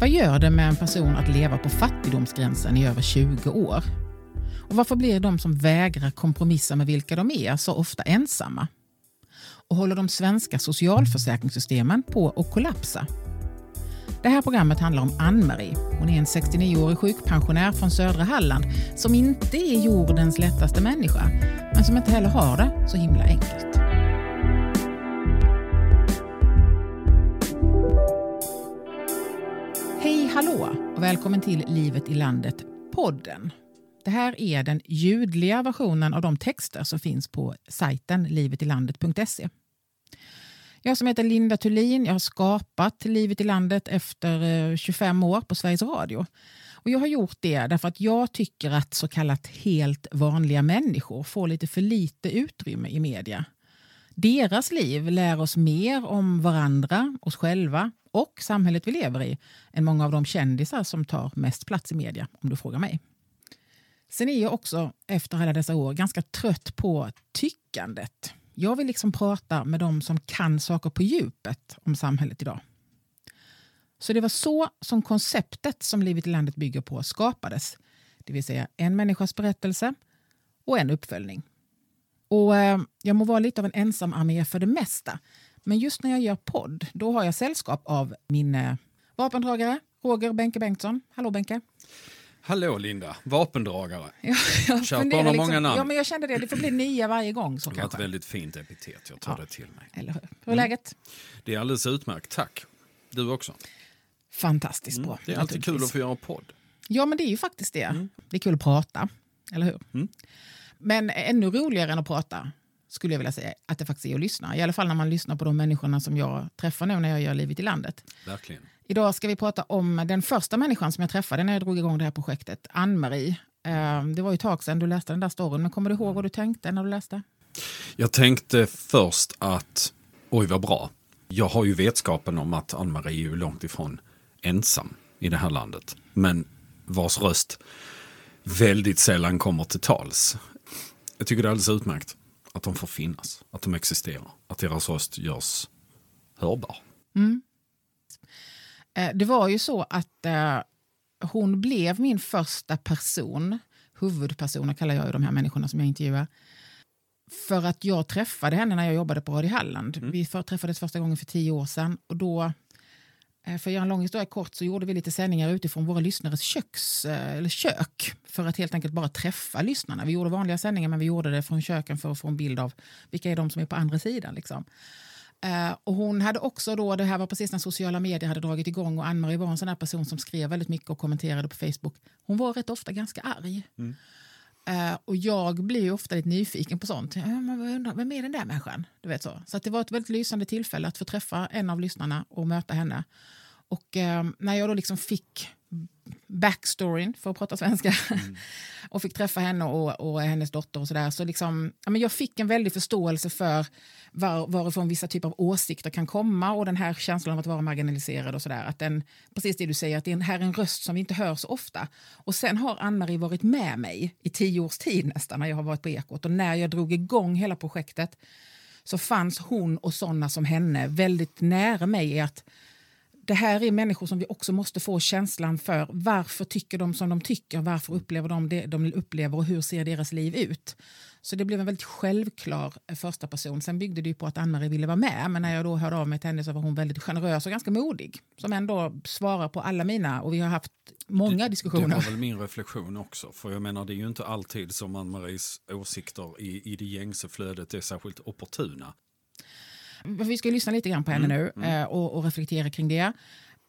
Vad gör det med en person att leva på fattigdomsgränsen i över 20 år? Och varför blir de som vägrar kompromissa med vilka de är så ofta ensamma? Och håller de svenska socialförsäkringssystemen på att kollapsa? Det här programmet handlar om Ann-Marie. Hon är en 69-årig sjukpensionär från södra Halland som inte är jordens lättaste människa, men som inte heller har det så himla enkelt. Välkommen till Livet i landet-podden. Det här är den ljudliga versionen av de texter som finns på sajten livetilandet.se. Jag som heter Linda Thulin, jag har skapat Livet i landet efter eh, 25 år på Sveriges Radio. Och jag har gjort det därför att jag tycker att så kallat helt vanliga människor får lite för lite utrymme i media. Deras liv lär oss mer om varandra, oss själva och samhället vi lever i än många av de kändisar som tar mest plats i media, om du frågar mig. Sen är jag också efter alla dessa år ganska trött på tyckandet. Jag vill liksom prata med de som kan saker på djupet om samhället idag. Så det var så som konceptet som Livet i landet bygger på skapades. Det vill säga en människas berättelse och en uppföljning. Och eh, Jag må vara lite av en ensam armé för det mesta. Men just när jag gör podd då har jag sällskap av min eh, vapendragare Roger Benke Bengtsson. Hallå Benke! Hallå Linda, vapendragare. Ja, jag med liksom, många namn. Ja, men jag kände det. Det får bli nya varje gång. Det var ett väldigt fint epitet, jag tar Ja. det till mig. Eller hur? Hur är läget? Det är alldeles utmärkt, tack. Du också. Fantastiskt bra. Det är alltid kul att få göra podd. Ja, men det är ju faktiskt det. Det är kul att prata, eller hur? Men ännu roligare än att prata skulle jag vilja säga att det faktiskt är att lyssna. I alla fall när man lyssnar på de människorna som jag träffar nu när jag gör Livet i landet. Verkligen. Idag ska vi prata om den första människan som jag träffade när jag drog igång det här projektet, Ann-Marie. Eh, Det var ju ett tag sedan du läste den där storyn, men kommer du ihåg vad du tänkte när du läste? Jag tänkte först att, oj vad bra. Jag har ju vetskapen om att Ann-Marie är ju långt ifrån ensam i det här landet. Men vars röst väldigt sällan kommer till tals. Jag tycker det är alldeles utmärkt att de får finnas, att de existerar, att deras röst görs hörbar. Eh, Det var ju så att eh, hon blev min första person, huvudpersoner kallar jag ju de här människorna som jag intervjuar, för att jag träffade henne när jag jobbade på Radio Halland. Vi för, träffades första gången för tio år sedan och då, för att göra en lång historia kort, så gjorde vi lite sändningar utifrån våra lyssnares köks, eh, eller kök för att helt enkelt bara träffa lyssnarna. Vi gjorde vanliga sändningar men vi gjorde det från köken för att få en bild av vilka är de som är på andra sidan. Liksom. Eh, och hon hade också då, det här var precis när sociala medier hade dragit igång och Ann-Marie var en sån person som skrev väldigt mycket och kommenterade på Facebook. Hon var rätt ofta ganska arg. Eh, och jag blir ofta lite nyfiken på sånt. Ja, men vem är den där människan? Du vet så. så det var ett väldigt lysande tillfälle att få träffa en av lyssnarna och möta henne. Och eh, när jag då liksom fick backstoryn, för att prata svenska, och fick träffa henne och, och hennes dotter och sådär, så liksom, ja, men jag fick en väldig förståelse för var, varifrån vissa typer av åsikter kan komma och den här känslan av att vara marginaliserad och sådär. Att den, precis det du säger, att det är en, här är en röst som vi inte hör så ofta. Och sen har Ann-Marie varit med mig i tio års tid nästan när jag har varit på Ekot och när jag drog igång hela projektet så fanns hon och sådana som henne väldigt nära mig i att det här är människor som vi också måste få känslan för. Varför tycker de som de tycker? Varför upplever de det de upplever och hur ser deras liv ut? Så det blev en väldigt självklar eh, första person. Sen byggde det ju på att Ann-Marie ville vara med. Men när jag då hörde av mig till henne så var hon väldigt generös och ganska modig. Som ändå svarar på alla mina. Och vi har haft många Det diskussioner. var väl min reflektion också. För jag menar det är ju inte alltid som Ann-Maries åsikter i, i det gängse flödet är särskilt opportuna. Vi ska lyssna lite grann på henne nu eh, och, och reflektera kring det.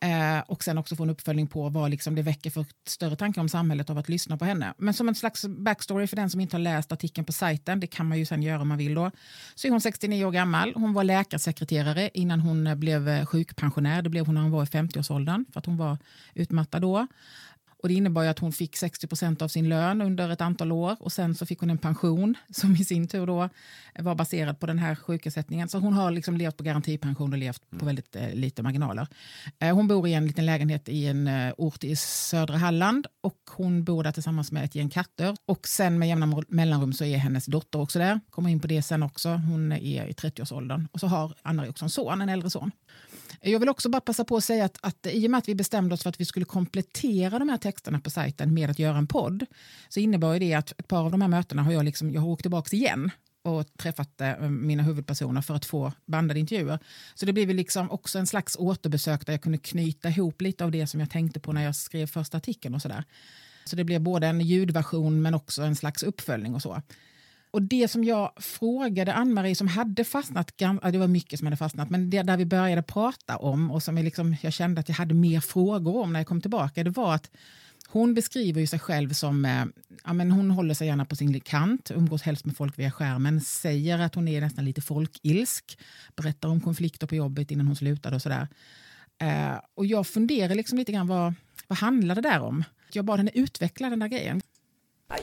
Eh, och sen också få en uppföljning på vad liksom det väcker för större tankar om samhället av att lyssna på henne. Men som en slags backstory för den som inte har läst artikeln på sajten, det kan man ju sen göra om man vill då, så är hon 69 år gammal. Hon var läkarsekreterare innan hon blev sjukpensionär. Det blev hon när hon var i 50-årsåldern för att hon var utmattad då. Och det innebar att hon fick 60 procent av sin lön under ett antal år och sen så fick hon en pension som i sin tur då var baserad på den här sjukersättningen. Så hon har liksom levt på garantipension och levt på väldigt eh, lite marginaler. Eh, hon bor i en liten lägenhet i en eh, ort i södra Halland och hon bor där tillsammans med ett gäng katter. Och sen med jämna mellanrum så är hennes dotter också där. Kommer in på det sen också. Hon är i 30-årsåldern. Och så har Anna också en son, en äldre son. Jag vill också bara passa på att säga att, att i och med att vi bestämde oss för att vi skulle komplettera de här texterna på sajten med att göra en podd så innebar det att ett par av de här mötena har jag, liksom, jag har åkt tillbaka igen och träffat eh, mina huvudpersoner för att få bandade intervjuer. Så det blev liksom också en slags återbesök där jag kunde knyta ihop lite av det som jag tänkte på när jag skrev första artikeln och sådär. Så det blev både en ljudversion men också en slags uppföljning och så. Och det som jag frågade Ann-Marie som hade fastnat, det var mycket som hade fastnat, men det där vi började prata om och som jag, liksom, jag kände att jag hade mer frågor om när jag kom tillbaka, det var att hon beskriver ju sig själv som, eh, ja, men hon håller sig gärna på sin kant, umgås helst med folk via skärmen, säger att hon är nästan lite folkilsk, berättar om konflikter på jobbet innan hon slutade och sådär. Eh, och jag funderar liksom lite grann, vad, vad handlar det där om? Jag bad henne utveckla den där grejen.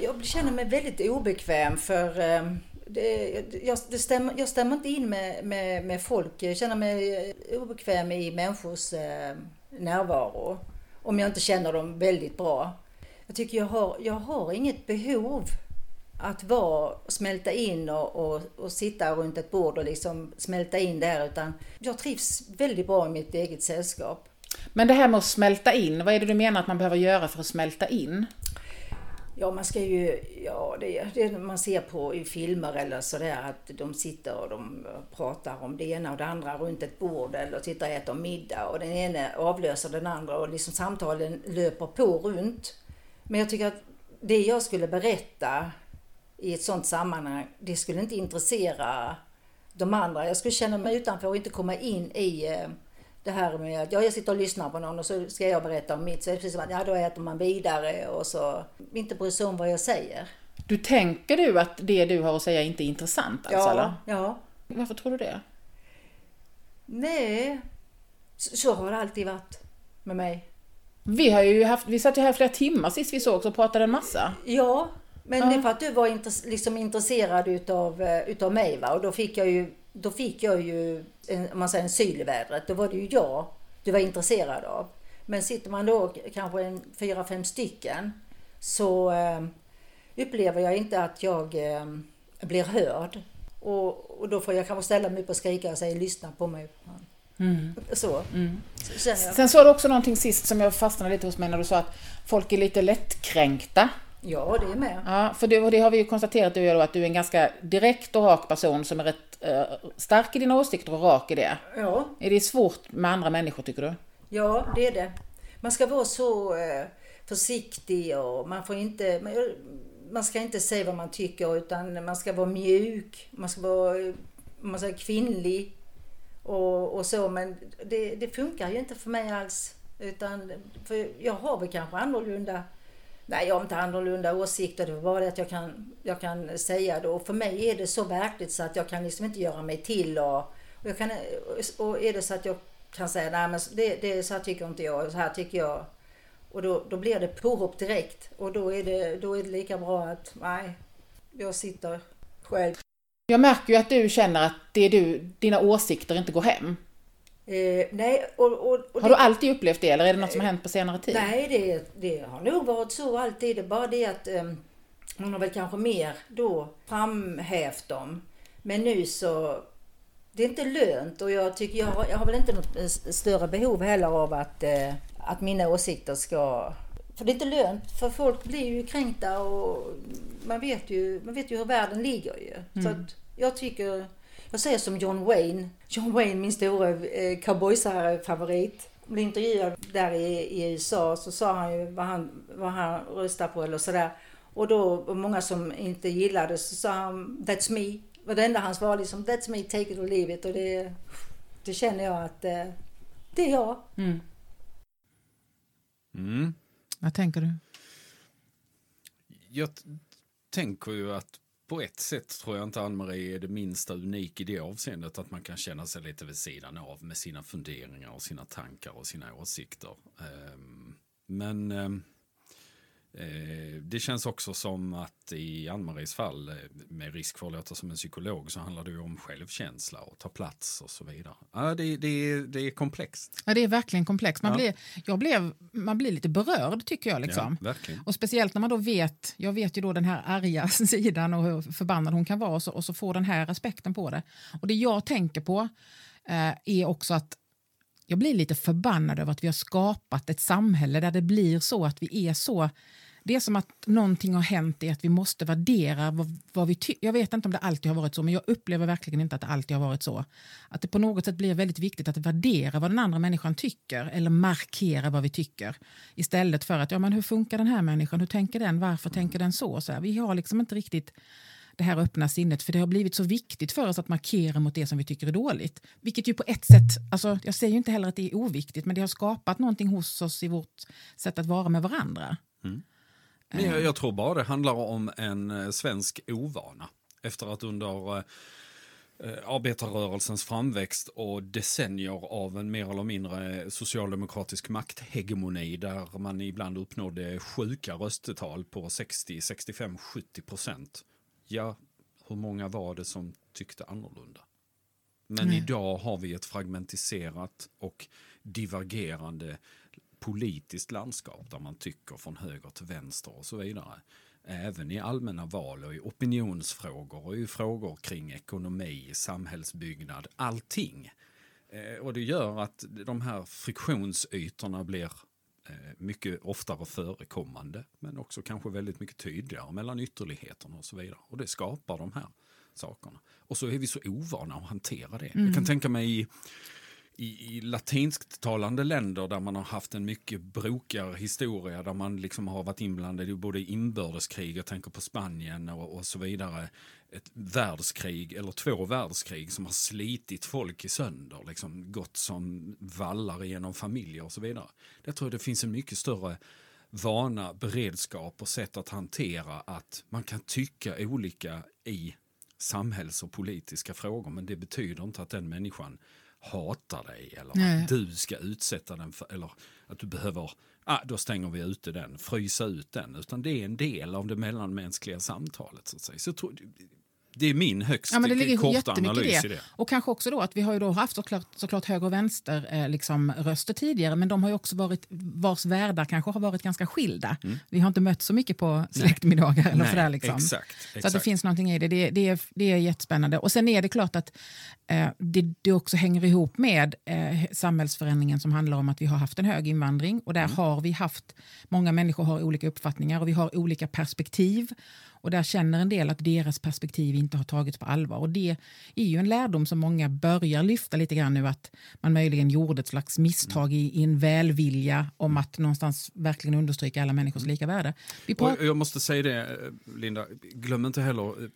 Jag känner mig väldigt obekväm för eh, det, jag, det stämmer, jag stämmer inte in med, med, med folk. Jag känner mig eh, obekväm i människors eh, närvaro om jag inte känner dem väldigt bra. Jag tycker jag har, jag har inget behov att vara, smälta in och, och, och, sitta runt ett bord och liksom smälta in där utan jag trivs väldigt bra i mitt eget sällskap. Men det här med att smälta in, vad är det du menar att man behöver göra för att smälta in? Ja, man ska ju, ja det, det man ser på i filmer eller sådär att de sitter och de pratar om det ena och det andra runt ett bord eller sitter och äter middag och den ene avlöser den andra och liksom samtalen löper på runt. Men jag tycker att det jag skulle berätta i ett sådant sammanhang, det skulle inte intressera de andra. Jag skulle känna mig utanför och inte komma in i eh, det här med att ja, jag sitter och lyssnar på någon och så ska jag berätta om mitt. Så är det precis som att ja, då äter man vidare och så inte bryr sig om vad jag säger. Du tänker du att det du har att säga inte är intressant? Alltså, ja, eller? ja. Varför tror du det? Nej, så, så har det alltid varit med mig. Vi, har ju haft, vi satt ju här flera timmar sist vi såg och pratade en massa. Ja, men ja. det är för att du var intress liksom intresserad utav, eh, utav mig va? och då fick jag ju, då fick jag ju en, man säger en syl i vädret. Då var det ju jag du var intresserad av. Men sitter man då kanske en fyra, fem stycken så eh, upplever jag inte att jag eh, blir hörd. Och, och, då får jag kanske ställa mig upp och skrika och säga lyssna på mig. Mm. Så. Mm. så Sen sa du också någonting sist som jag fastnade lite hos mig när du sa att folk är lite lättkränkta. Ja, det är med. Ja, för det, det har vi ju konstaterat du då, att du är en ganska direkt och rak person som är rätt stark i dina åsikter och rak i det. Ja. Är det svårt med andra människor tycker du? Ja, det är det. Man ska vara så uh, försiktig och man får inte, man, man, ska inte säga vad man tycker utan man ska vara mjuk, man ska vara man ska kvinnlig och, och så men det, det funkar ju inte för mig alls. Utan, för jag har väl kanske annorlunda Nej, jag har inte annorlunda åsikter. Det var bara det att jag kan, jag kan säga det. Och för mig är det så verkligt så att jag kan liksom inte göra mig till. Och, och, jag kan, och är det så att jag kan säga nej men det, det, så här tycker inte jag, så här tycker jag. Och då, då blir det påhopp direkt. Och då är, det, då är det lika bra att nej, jag sitter själv. Jag märker ju att du känner att det är du, dina åsikter inte går hem. Eh, nej, och, och, och har du alltid upplevt det eller är det något som har hänt på senare tid? Nej, det, det har nog varit så alltid. Det är bara det att eh, hon har väl kanske mer då framhävt dem. Men nu så, det är inte lönt och jag tycker jag har, jag har väl inte något större behov heller av att, eh, att mina åsikter ska för det är inte lönt, för folk blir ju kränkta och man vet ju, man vet ju hur världen ligger ju. Mm. Så jag tycker jag säger som John Wayne. John Wayne, min stora eh, cowboysare-favorit. Blev intervjuad där i, i USA så sa han ju vad han, vad han röstar på eller sådär. Och då många som inte gillade så sa han That's me. Och det enda han svarade liksom That's me, take it or leave it. Och det, det känner jag att eh, det är jag. Mm. Mm. Vad tänker du? Jag tänker ju att på ett sätt tror jag inte Ann-Marie är det minsta unik i det avseendet att man kan känna sig lite vid sidan av med sina funderingar och sina tankar och sina åsikter. Ehm, men Eh, det känns också som att i Ann-Maries fall, eh, med risk för att låta som en psykolog, så handlar det om självkänsla och ta plats och så vidare. Ja, det, det, det är komplext. Ja, det är verkligen komplext. Man, ja. blir, jag blev, man blir lite berörd tycker jag. Liksom. Ja, verkligen. Och speciellt när man då vet, jag vet ju då den här arga sidan och hur förbannad hon kan vara och så, och så får den här aspekten på det. Och det jag tänker på eh, är också att jag blir lite förbannad över att vi har skapat ett samhälle där det blir så att vi är så det är som att någonting har hänt i att vi måste värdera vad, vad vi tycker. Jag vet inte om det alltid har varit så, men jag upplever verkligen inte att det alltid har varit så. Att det på något sätt blir väldigt viktigt att värdera vad den andra människan tycker eller markera vad vi tycker. Istället för att, ja men hur funkar den här människan, hur tänker den, varför tänker den så? så här, vi har liksom inte riktigt det här öppna sinnet för det har blivit så viktigt för oss att markera mot det som vi tycker är dåligt. Vilket ju på ett sätt, alltså jag säger ju inte heller att det är oviktigt, men det har skapat någonting hos oss i vårt sätt att vara med varandra. Mm. Men jag, jag, tror bara det handlar om en eh, svensk ovana. Efter att under eh, eh, arbetarrörelsens framväxt och decennier av en mer eller mindre socialdemokratisk makthegemoni där man ibland uppnådde sjuka röstetal på 60, 65, 70 procent. Ja, hur många var det som tyckte annorlunda? Men mm. idag har vi ett fragmentiserat och divergerande politiskt landskap där man tycker från höger till vänster och så vidare. Även i allmänna val och i opinionsfrågor och i frågor kring ekonomi, samhällsbyggnad, allting. Eh, och det gör att de här friktionsytorna blir eh, mycket oftare förekommande men också kanske väldigt mycket tydligare mellan ytterligheterna och så vidare. Och det skapar de här sakerna. Och så är vi så ovana att hantera det. Mm. Jag kan tänka mig i, i latinskttalande länder där man har haft en mycket brokigare historia, där man liksom har varit inblandad i både inbördeskrig, jag tänker på Spanien och, och, så vidare, ett världskrig eller två världskrig som har slitit folk i sönder, liksom gått som vallar genom familjer och så vidare. Där tror jag det finns en mycket större vana, beredskap och sätt att hantera att man kan tycka olika i samhälls och politiska frågor, men det betyder inte att den människan hatar dig eller Nej. att du ska utsätta den för, eller att du behöver, ah, då stänger vi ute den, frysa ut den, utan det är en del av det mellanmänskliga samtalet. Så att säga. Så jag tror, det är min högst ja, men det ligger korta analys i det. Och kanske också då att vi har ju då haft såklart, såklart höger och vänster eh, liksom, röster tidigare men de har också varit, vars världar kanske har varit ganska skilda. Mm. Vi har inte mött så mycket på släktmiddagar eller Nej, sådär. Liksom. Exakt, exakt. Så att det finns någonting i det. Det, det, är, det är jättespännande. Och sen är det klart att eh, det, det också hänger ihop med eh, samhällsförändringen som handlar om att vi har haft en hög invandring och där mm. har vi haft, många människor har olika uppfattningar och vi har olika perspektiv och där känner en del att deras perspektiv inte har tagits på allvar. Och det är ju en lärdom som många börjar lyfta lite grann nu att man möjligen gjorde ett slags misstag i, i en välvilja om att någonstans verkligen understryka alla människors lika värde. jag måste säga det, Linda, glöm inte heller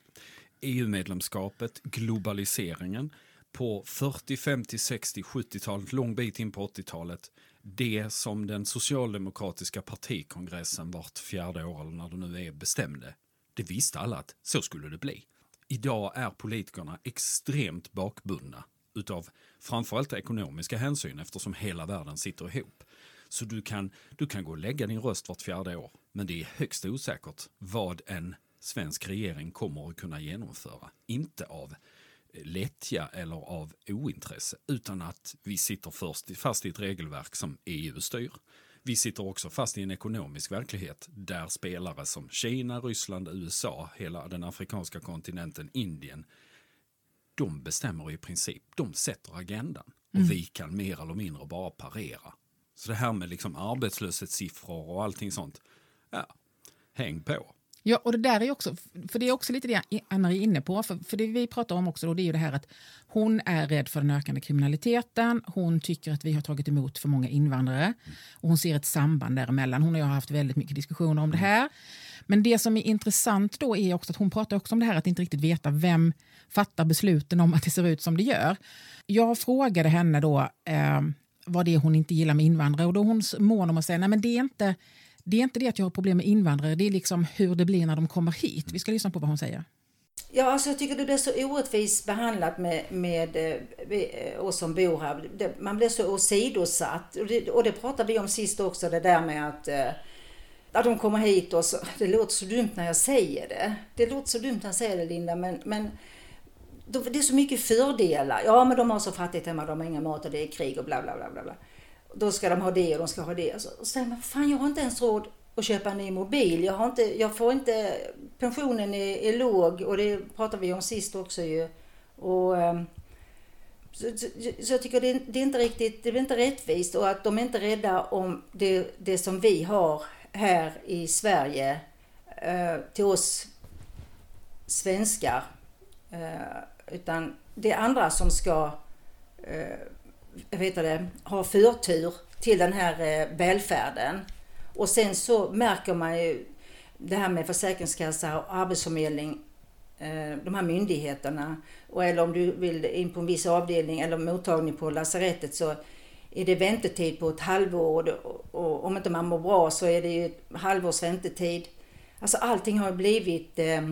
EU-medlemskapet, eh, e globaliseringen på 40, 50, 60, 70-talet, lång bit in på 80-talet det som den socialdemokratiska partikongressen vart fjärde år eller när det nu är bestämde. Det visste alla att så skulle det bli. Idag är politikerna extremt bakbundna utav framförallt ekonomiska hänsyn eftersom hela världen sitter ihop. Så du kan, du kan gå och lägga din röst vart fjärde år, men det är högst osäkert vad en svensk regering kommer att kunna genomföra. Inte av lättja eller av ointresse, utan att vi sitter först fast i ett regelverk som EU styr vi sitter också fast i en ekonomisk verklighet där spelare som Kina, Ryssland, USA, hela den afrikanska kontinenten, Indien, de bestämmer i princip, de sätter agendan. Och mm. vi kan mer eller mindre bara parera. Så det här med liksom arbetslöshetssiffror och allting sånt, ja, häng på. Ja, och det där är också, för det är också lite det Anna är inne på, för, för det vi pratar om också då, det är ju det här att hon är rädd för den ökande kriminaliteten, hon tycker att vi har tagit emot för många invandrare och hon ser ett samband däremellan. Hon och jag har haft väldigt mycket diskussioner om det här. Men det som är intressant då är också att hon pratar också om det här att inte riktigt veta vem fattar besluten om att det ser ut som det gör. Jag frågade henne då eh, vad det är hon inte gillar med invandrare och då hon mån om att säga nej men det är inte det är inte det att jag har problem med invandrare, det är liksom hur det blir när de kommer hit. Vi ska lyssna på vad hon säger. Ja, alltså jag tycker det blir så orättvist behandlat med, med med oss som bor här. Det, man blir så åsidosatt. Och det, och det pratade vi om sist också, det där med att, eh, att de kommer hit och så, det låter så dumt när jag säger det. Det låter så dumt när jag säger det Linda, men, men det är så mycket fördelar. Ja, men de har så fattigt hemma, de har ingen mat och det är krig och bla bla bla bla då ska de ha det och de ska ha det. Så, och så säger man, fan jag har inte ens råd att köpa en ny mobil. Jag, har inte, jag får inte, pensionen är, är låg och det pratade vi om sist också ju. Och, ehm, så, så, så jag tycker det, det är inte riktigt, det är inte rättvist och att de är inte rädda om det, det som vi har här i Sverige eh, till oss svenskar. Eh, utan det är andra som ska eh, vet det, har förtur till den här eh, välfärden. Och sen så märker man ju det här med Försäkringskassa och Arbetsförmedling, eh, de här myndigheterna. Och eller om du vill in på en viss avdelning eller mottagning på lasarettet så är det väntetid på ett halvår och om inte man mår bra så är det ju ett halvårs väntetid. Alltså allting har blivit eh,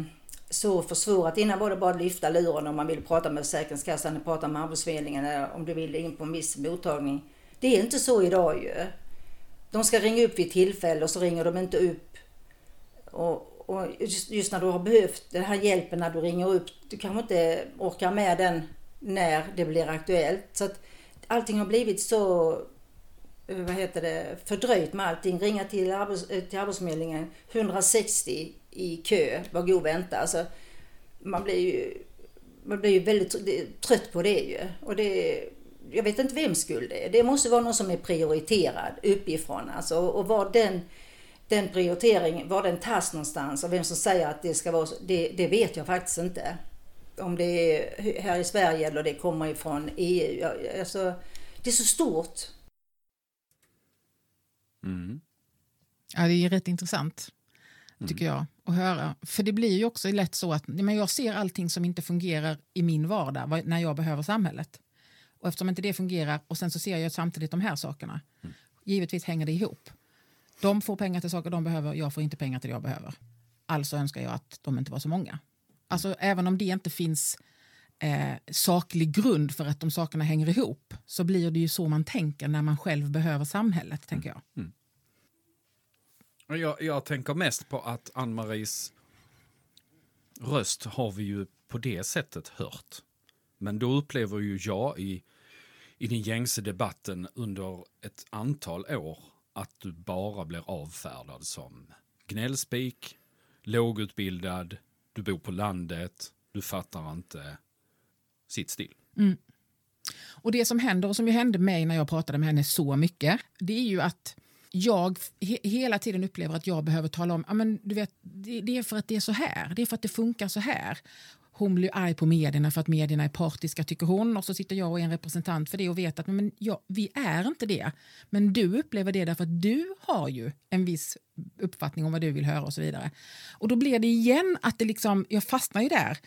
så försvårat. Innan var det bara att lyfta luren om man ville prata med Försäkringskassan prata med Arbetsförmedlingen eller om du ville in på en viss mottagning. Det är inte så idag ju. De ska ringa upp vid tillfälle och så ringer de inte upp. Och, och just, just, när du har behövt den här hjälpen när du ringer upp, du kanske inte orkar med den när det blir aktuellt. Så att allting har blivit så eh, vad heter det, fördröjt med allting. Ringa till, arbets, till Arbetsförmedlingen 160 i kö, var god vänta. Alltså, man blir ju, man blir ju väldigt trött på det ju. Och det, jag vet inte vem skuld det är. Det måste vara någon som är prioriterad uppifrån. Alltså, och var den, den prioritering, var den tas någonstans och vem som säger att det ska vara så, det, det vet jag faktiskt inte. Om det är här i Sverige eller det kommer ifrån EU. Alltså, det är så stort. Mm. Ja, det är rätt intressant tycker jag, att höra. För det blir ju också lätt så att men jag ser allting som inte fungerar i min vardag när jag behöver samhället. Och eftersom inte det fungerar och sen så ser jag samtidigt de här sakerna. Mm. Givetvis hänger det ihop. De får pengar till saker de behöver, jag får inte pengar till det jag behöver. Alltså önskar jag att de inte var så många. Alltså även om det inte finns eh, saklig grund för att de sakerna hänger ihop så blir det ju så man tänker när man själv behöver samhället, tänker jag. Mm. Jag, jag tänker mest på att Ann-Maries röst har vi ju på det sättet hört. Men då upplever ju jag i, i den gängse debatten under ett antal år att du bara blir avfärdad som gnällspik, lågutbildad, du bor på landet, du fattar inte, sitt still. Mm. Och det som händer och som ju hände mig när jag pratade med henne så mycket, det är ju att jag he hela tiden upplever att jag behöver tala om men du vet, det, det, är för att det är så här, det är för att det funkar så här. Hon blir arg på medierna för att medierna är partiska, tycker hon. Och så sitter jag och är en representant för det och vet att men, ja, vi är inte det. Men du upplever det därför att du har ju en viss uppfattning om vad du vill höra och så vidare. Och då blir det igen att det liksom, jag fastnar ju där.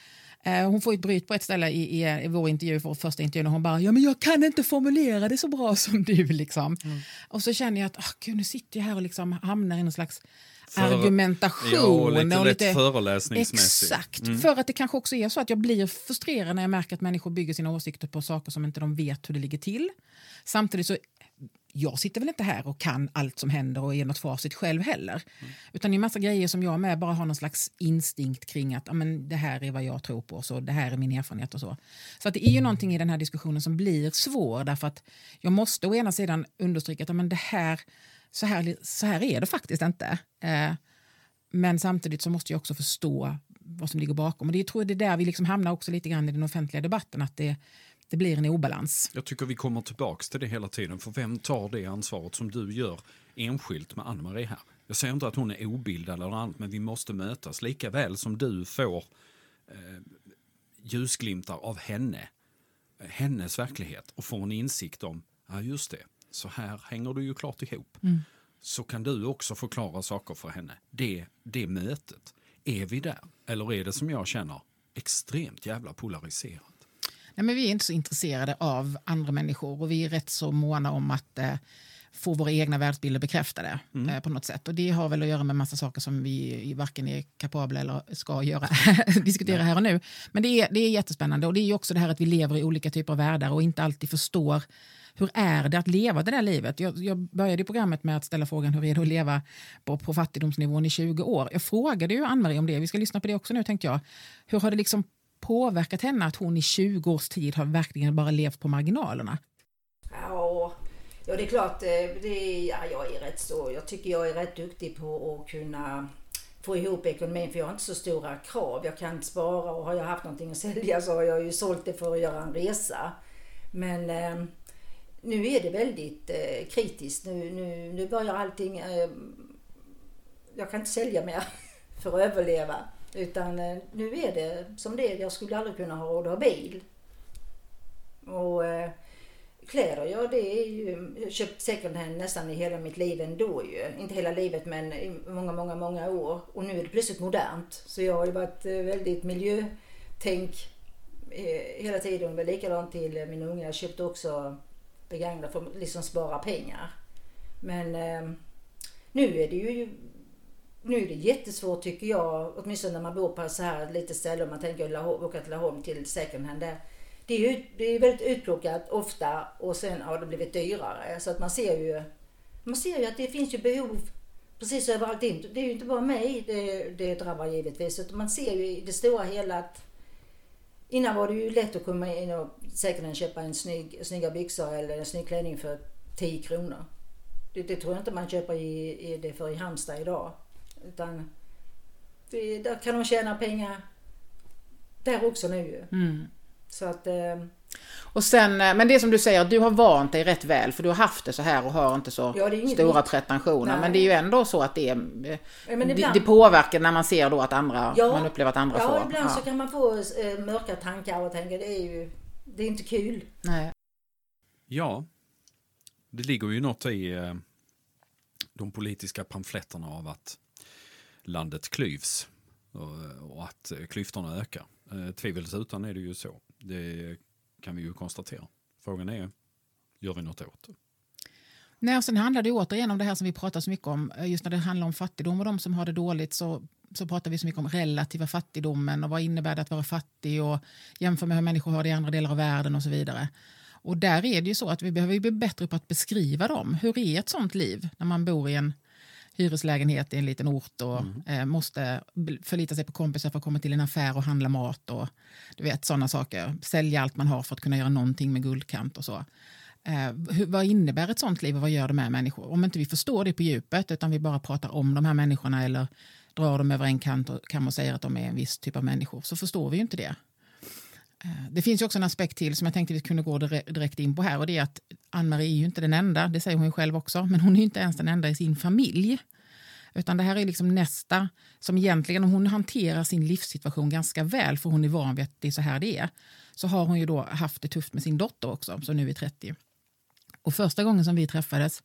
Eh, hon får ett bryt på ett ställe i, i, i vår intervju, vår första intervju, och hon bara ja, men jag kan inte formulera det så bra som du. Liksom. Mm. Och så känner jag att oh, Gud, nu sitter jag här och liksom hamnar i någon slags för, argumentation. Ja, och lite, och lite föreläsningsmässigt. Exakt, mm. för att det kanske också är så att jag blir frustrerad när jag märker att människor bygger sina åsikter på saker som inte de vet hur det ligger till. Samtidigt så jag sitter väl inte här och kan allt som händer och ger något facit själv heller. Mm. Utan det är massa grejer som jag med bara har någon slags instinkt kring att amen, det här är vad jag tror på, så det här är min erfarenhet och så. Så att det är ju någonting i den här diskussionen som blir svår därför att jag måste å ena sidan understryka att amen, det här, så, här, så här är det faktiskt inte. Eh, men samtidigt så måste jag också förstå vad som ligger bakom. Och det tror jag det är där vi liksom hamnar också lite grann i den offentliga debatten. att det det blir en obalans. Jag tycker vi kommer tillbaka till det hela tiden. För vem tar det ansvaret som du gör enskilt med Ann-Marie här? Jag säger inte att hon är obildad eller annat, men vi måste mötas. Lika väl som du får eh, ljusglimtar av henne, hennes verklighet och får en insikt om, ja just det, så här hänger du ju klart ihop. Mm. Så kan du också förklara saker för henne. Det, det mötet, är vi där? Eller är det som jag känner, extremt jävla polariserat? Nej, men vi är inte så intresserade av andra människor och vi är rätt så måna om att eh, få våra egna världsbilder bekräftade mm. eh, på något sätt. Och det har väl att göra med massa saker som vi varken är kapabla eller ska göra, diskutera Nej. här och nu. Men det är, det är jättespännande och det är också det här att vi lever i olika typer av världar och inte alltid förstår hur är det att leva det där livet? Jag, jag började programmet med att ställa frågan hur är det att leva på, på fattigdomsnivån i 20 år. Jag frågade ju Ann-Marie om det, vi ska lyssna på det också nu tänkte jag. Hur har det liksom påverkat henne att hon i 20 års tid har verkligen bara levt på marginalerna? Ja, ja det är klart. Eh, det ja, jag är rätt så. Jag tycker jag är rätt duktig på att kunna få ihop ekonomin för jag har inte så stora krav. Jag kan spara och har jag haft någonting att sälja så har jag ju sålt det för att göra en resa. Men eh, nu är det väldigt eh, kritiskt. Nu, nu, nu börjar allting... Eh, jag kan inte sälja mer för att överleva. Utan eh, nu är det som det är. Jag skulle aldrig kunna ha råd att ha bil. Och eh, kläder, ja det är ju... Jag har köpt second hand nästan i hela mitt liv ändå ju. Inte hela livet men i många, många, många år. Och nu är det plötsligt modernt. Så jag har ju varit eh, väldigt miljötänk eh, hela tiden. Det var likadant till eh, min unga. Jag köpte också begagnat för att liksom spara pengar. Men eh, nu är det ju nu är det jättesvårt tycker jag, åtminstone när man bor på så här lite ställe, om man tänker åka till Laholm till second hand där. Det är ju det är väldigt utplockat ofta och sen har det blivit dyrare. Så att man ser ju, man ser ju att det finns ju behov precis överallt. Det är ju inte bara mig det, det drabbar givetvis, utan man ser ju i det stora hela att Innan var det ju lätt att komma in och säkert köpa en snygg, snygga byxor eller en snygg klänning för 10 kronor. Det, det, tror jag inte man köper i, i det för i Halmstad idag. Utan det, där kan de tjäna pengar där också nu ju. Mm. Så att... Eh, och sen, eh, men det som du säger, du har vant dig rätt väl för du har haft det så här och har inte så ja, stora pretensioner. Men det är ju ändå så att det, är, eh, ja, ibland, det, det, påverkar när man ser då att andra, ja, man upplever att andra ja, får. Ja, ibland så kan man få äh, mörka tankar och tänka det är ju, det är inte kul. Nej. Ja, det ligger ju något i äh, de politiska pamfletterna av att landet klyvs och, att eh, klyftorna ökar. Eh, tvivelsutan är det ju så. Det kan vi ju konstatera. Frågan är, gör vi något åt det? Nej, och sen handlar det återigen om det här som vi pratar så mycket om. Eh, just när det handlar om fattigdom och de som har det dåligt så, så pratar vi så mycket om relativa fattigdomen och vad innebär det att vara fattig och jämför med hur människor har det i andra delar av världen och så vidare. Och där är det ju så att vi behöver bli bättre på att beskriva dem. Hur är ett sånt liv när man bor i en hyreslägenhet i en liten ort och mm. eh, måste förlita sig på kompisar för att komma till en affär och handla mat och du vet sådana saker. Sälja allt man har för att kunna göra någonting med guldkant och så. Eh, hur, vad innebär ett sånt liv och vad gör det med människor? Om inte vi förstår det på djupet utan vi bara pratar om de här människorna eller drar dem över en kant och kan man säga att de är en viss typ av människor så förstår vi ju inte det. Eh, det finns ju också en aspekt till som jag tänkte vi kunde gå direkt in på här och det är att Ann-Marie är ju inte den enda, det säger hon ju själv också, men hon är inte ens den enda i sin familj. Utan det här är liksom nästa som egentligen, om hon hanterar sin livssituation ganska väl, för hon är van vid att det är så här det är, så har hon ju då haft det tufft med sin dotter också, som nu är 30. Och första gången som vi träffades,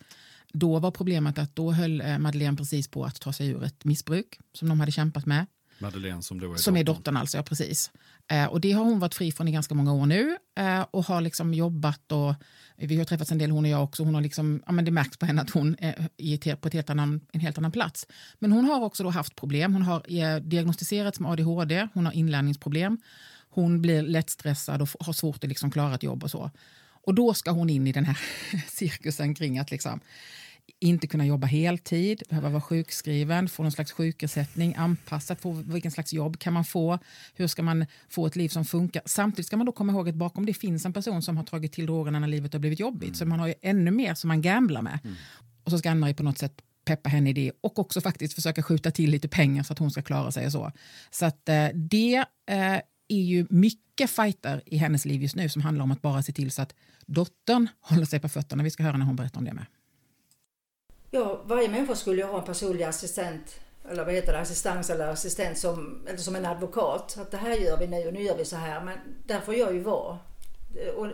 då var problemet att då höll eh, Madeleine precis på att ta sig ur ett missbruk som de hade kämpat med. Madeleine som då är Som dottern. är dottern alltså, ja precis. Eh, och det har hon varit fri från i ganska många år nu eh, och har liksom jobbat och vi har träffats en del hon och jag också. Hon har liksom, ja, men det märks på henne att hon är på ett helt annan, en helt annan plats. Men hon har också då haft problem. Hon har eh, diagnostiserats med ADHD, hon har inlärningsproblem. Hon blir lättstressad och har svårt att liksom klara ett jobb och så. Och då ska hon in i den här cirkusen kring att liksom, inte kunna jobba heltid, behöva vara sjukskriven, få någon slags sjukersättning, anpassat på vilken slags jobb kan man få, hur ska man få ett liv som funkar. Samtidigt ska man då komma ihåg att bakom det finns en person som har tagit till drogerna när livet har blivit jobbigt, mm. så man har ju ännu mer som man gamblar med. Mm. Och så ska Ann-Marie på något sätt peppa henne i det och också faktiskt försöka skjuta till lite pengar så att hon ska klara sig och så. Så att eh, det eh, är ju mycket fighter i hennes liv just nu som handlar om att bara se till så att dottern håller sig på fötterna. Vi ska höra när hon berättar om det med. Ja, varje människa skulle ju ha en personlig assistent eller vad heter det, assistans eller assistent som, eller som en advokat. Att det här gör vi nu och nu gör vi så här. Men där får jag ju vara. Och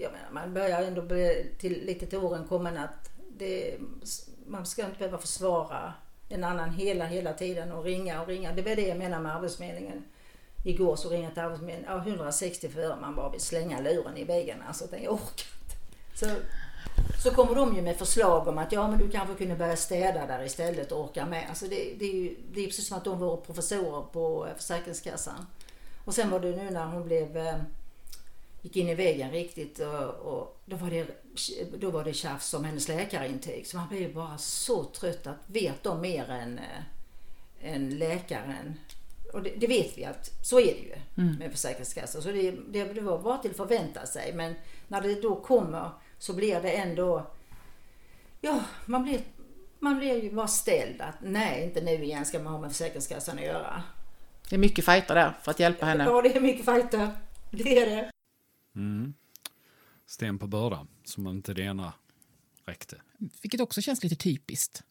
jag menar, man börjar ändå bli till, lite till åren kommen att det, man ska inte behöva försvara en annan hela, hela tiden och ringa och ringa. Det var det jag menar med Arbetsförmedlingen. Igår så ringde jag till Arbetsförmedlingen, ja, 160 för man bara vill slänga luren i väggen. Alltså, jag orkar inte. Så så kommer de ju med förslag om att ja men du kanske kunde börja städa där istället och orka med. Alltså det, det är ju det är precis som att de var professorer på eh, Försäkringskassan. Och sen var det nu när hon blev eh, gick in i väggen riktigt och, och, då, var det, då var det tjafs om hennes läkarintyg. Så man ju bara så trött att vet de mer än, äh, än läkaren. Och det, det, vet vi att så är det ju mm. med Försäkringskassan. Så det, det, det var bara till att förvänta sig. Men när det då kommer så blir det ändå, ja man blir, man blir ju bara ställd att nej inte nu igen ska man ha med Försäkringskassan att göra. Det är mycket fighter där för att hjälpa henne. Ja det är mycket fighter, det är det. Mm. sten på börda som inte det ena räckte. Vilket också känns lite typiskt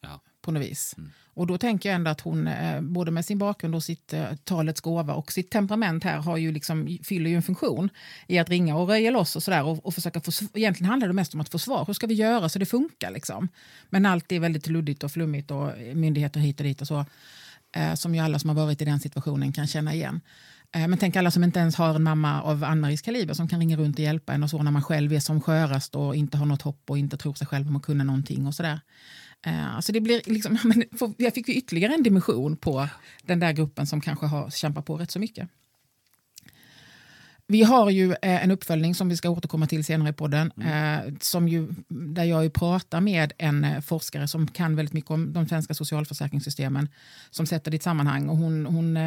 Ja. på något vis. Mm. Och då tänker jag ändå att hon, eh, både med sin bakgrund och sitt eh, talets gåva och sitt temperament här, har ju liksom, fyller ju en funktion i att ringa och röja loss och sådär och, och försöka få, egentligen handlar det mest om att få svar. Hur ska vi göra så det funkar liksom? Men allt är väldigt luddigt och flummigt och myndigheter hit och dit och så. Eh, som ju alla som har varit i den situationen kan känna igen. Eh, men tänk alla som inte ens har en mamma av Ann-Maries kaliber som kan ringa runt och hjälpa en och så när man själv är som skörast och inte har något hopp och inte tror sig själv om att kunna någonting och sådär. Alltså det blir liksom, jag fick ju ytterligare en dimension på den där gruppen som kanske har kämpat på rätt så mycket. Vi har ju eh, en uppföljning som vi ska återkomma till senare i podden. Eh, som ju, där jag ju pratar med en eh, forskare som kan väldigt mycket om de svenska socialförsäkringssystemen. Som sätter det i ett sammanhang. Och hon, hon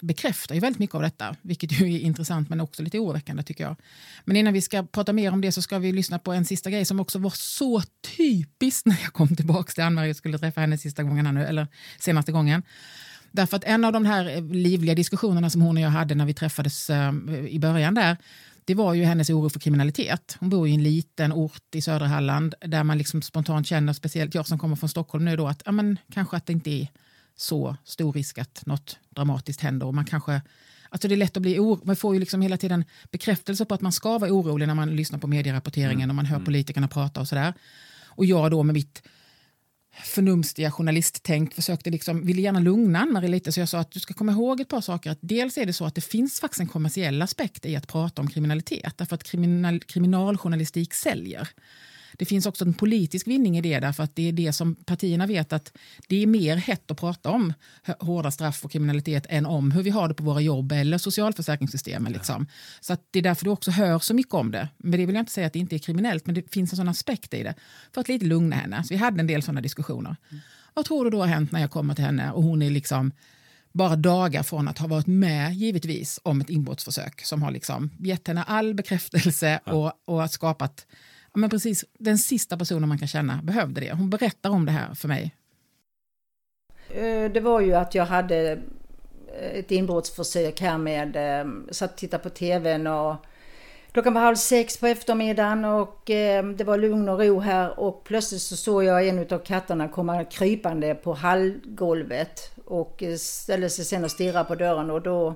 bekräftar ju väldigt mycket av detta. Vilket ju är intressant men också lite oroväckande tycker jag. Men innan vi ska prata mer om det så ska vi lyssna på en sista grej som också var så typiskt när jag kom tillbaka till Ann-Marie och skulle träffa henne sista gången här nu, eller senaste gången. Därför att en av de här eh, livliga diskussionerna som hon och jag hade när vi träffades eh, i början där, det var ju hennes oro för kriminalitet. Hon bor i en liten ort i södra Halland där man liksom spontant känner, speciellt jag som kommer från Stockholm nu, då, att ja, men, kanske att det inte är så stor risk att något dramatiskt händer. Och man kanske, alltså det är lätt att bli oro, man får ju liksom hela tiden bekräftelse på att man ska vara orolig när man lyssnar på medierapporteringen och man hör politikerna prata och sådär. Och jag då med mitt förnumstiga journalisttänk försökte liksom, ville gärna lugna Ann-Marie lite så jag sa att du ska komma ihåg ett par saker. Att dels är det så att det finns faktiskt en kommersiell aspekt i att prata om kriminalitet därför att kriminal, kriminaljournalistik säljer. Det finns också en politisk vinning i det därför att det är det som partierna vet att det är mer hett att prata om hårda straff och kriminalitet än om hur vi har det på våra jobb eller socialförsäkringssystemen. Liksom. Så att det är därför du också hör så mycket om det. Men det vill jag inte säga att det inte är kriminellt men det finns en sån aspekt i det. För att lite lugna henne. Så vi hade en del sådana diskussioner. Vad tror du då har hänt när jag kommer till henne och hon är liksom bara dagar från att ha varit med givetvis om ett inbrottsförsök som har liksom gett henne all bekräftelse och, och skapat men precis den sista personen man kan känna behövde det. Hon berättar om det här för mig. Eh, det var ju att jag hade eh, ett inbrottsförsök här med, eh, satt och tittade på tvn och klockan var halv sex på eftermiddagen och det var lugn och ro här och plötsligt så såg jag en av katterna komma krypande på hallgolvet och ställde sig sen och stirrade på dörren och då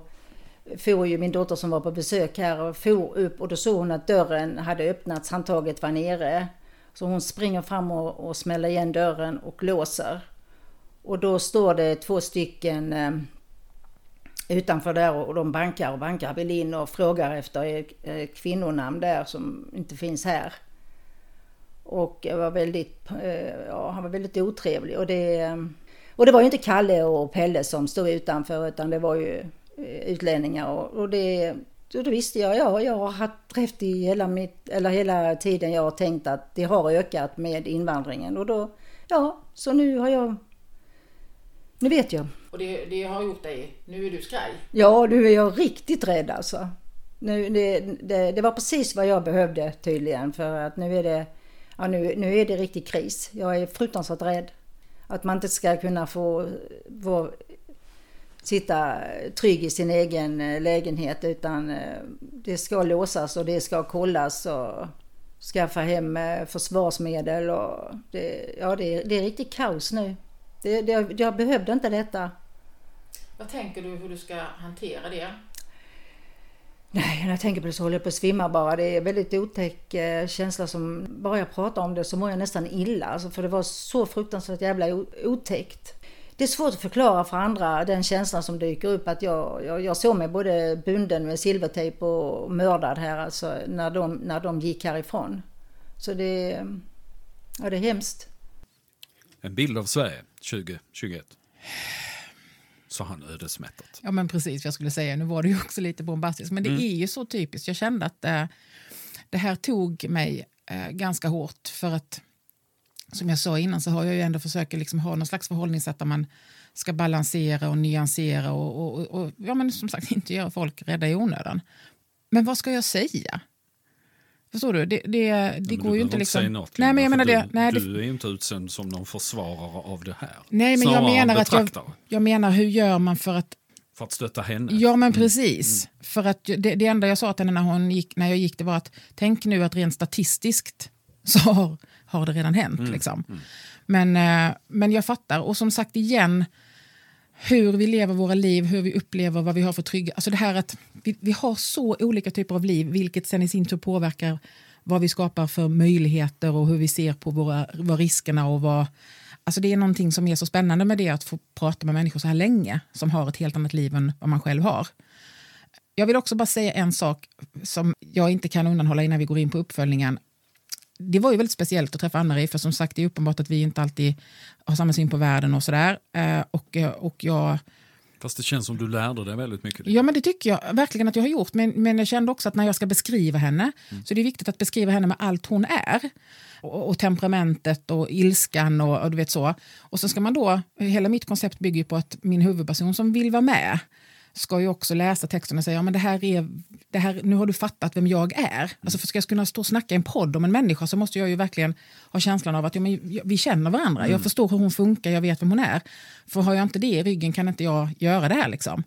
for ju min dotter som var på besök här och for upp och då såg hon att dörren hade öppnats, handtaget var nere. Så hon springer fram och, och smäller igen dörren och låser. Och då står det två stycken eh, utanför där och de bankar och bankar vill in och frågar efter eh, eh, kvinnonamn där som inte finns här. Och jag var väldigt, eh, ja, han var väldigt otrevlig och det, eh, och det var ju inte Kalle och Pelle som stod utanför utan det var ju utlänningar och, det då visste jag, ja, jag har haft rätt i hela, mitt, eller hela tiden jag har tänkt att det har ökat med invandringen och då, ja, så nu har jag, nu vet jag. Och det, det har gjort dig, nu är du skraj. Ja, nu är jag riktigt rädd alltså. Nu, det, det, det var precis vad jag behövde tydligen för att nu är det, ja, nu, nu är det riktig kris. Jag är fruktansvärt rädd. Att man inte ska kunna få, få sitta trygg i sin egen eh, lägenhet utan eh, det ska låsas och det ska kollas och skaffa hem eh, försvarsmedel och det, ja, det, är- det är riktigt kaos nu. Det, det, jag behövde inte detta. Vad tänker du hur du ska hantera det? Nej, när jag tänker på det så håller jag på att svimma bara. Det är en väldigt otäck känsla som, bara jag pratar om det så mår jag nästan illa. Alltså, för det var så fruktansvärt jävla otäckt. Det är svårt att förklara för andra den känslan som dyker upp att jag, jag, jag såg mig både bunden med silvertejp och mördad här alltså när de, när de gick härifrån. Så det, ja, det är hemskt. En bild av Sverige 2021. Så han ödesmättat. Ja men precis, jag skulle säga, nu var det ju också lite bombastiskt, men det är ju så typiskt. Jag kände att eh, det här tog mig eh, ganska hårt för att som jag sa innan så har jag ju ändå försökt liksom ha någon slags förhållningssätt där man ska balansera och nyansera och, och, och ja, men som sagt inte göra folk rädda i onödan. Men vad ska jag säga? Förstår du? Det, det, det Men går ju inte liksom... något, nej, men jag menar det. Du, Nej, det du är inte utsänd som någon försvarare av det här. Nej, men jag menar, att jag, jag menar hur gör man för att För att stötta henne. Ja, men precis. För att det, det enda jag sa till henne när, hon gick, när jag gick det var att tänk nu att rent statistiskt så har, har det redan hänt. Liksom. Men, eh, men jag fattar. Och som sagt igen, hur vi lever våra liv, hur vi upplever vad vi har för trygga... Alltså det här att vi, vi har så olika typer av liv, vilket sen i sin tur påverkar vad vi skapar för möjligheter och hur vi ser på våra, vad riskerna och vad... Alltså det är någonting som är så spännande med det att få prata med människor så här länge som har ett helt annat liv än vad man själv har. Jag vill också bara säga en sak som jag inte kan undanhålla innan vi går in på uppföljningen. Det var ju väldigt speciellt att träffa Ann-Marie för som sagt det är uppenbart att vi inte alltid har samma syn på världen och sådär. Eh, och, eh, och jag Fast det känns som du lärde dig väldigt mycket. Ja, men det tycker jag verkligen att jag har gjort. Men, men jag kände också att när jag ska beskriva henne så det är viktigt att beskriva henne med allt hon är. Och, och temperamentet och ilskan och, och du vet så. Och så ska man då, hela mitt koncept bygger ju på att min huvudperson som vill vara med ska ju också läsa texten och säga ja, men det här är, det här, nu har du fattat vem jag är. Alltså för ska jag kunna stå och snacka i en podd om en människa så måste jag ju verkligen ha känslan av att ja, men vi känner varandra. Jag förstår hur hon funkar, jag vet vem hon är. För har jag inte det i ryggen kan inte jag göra det här. Liksom.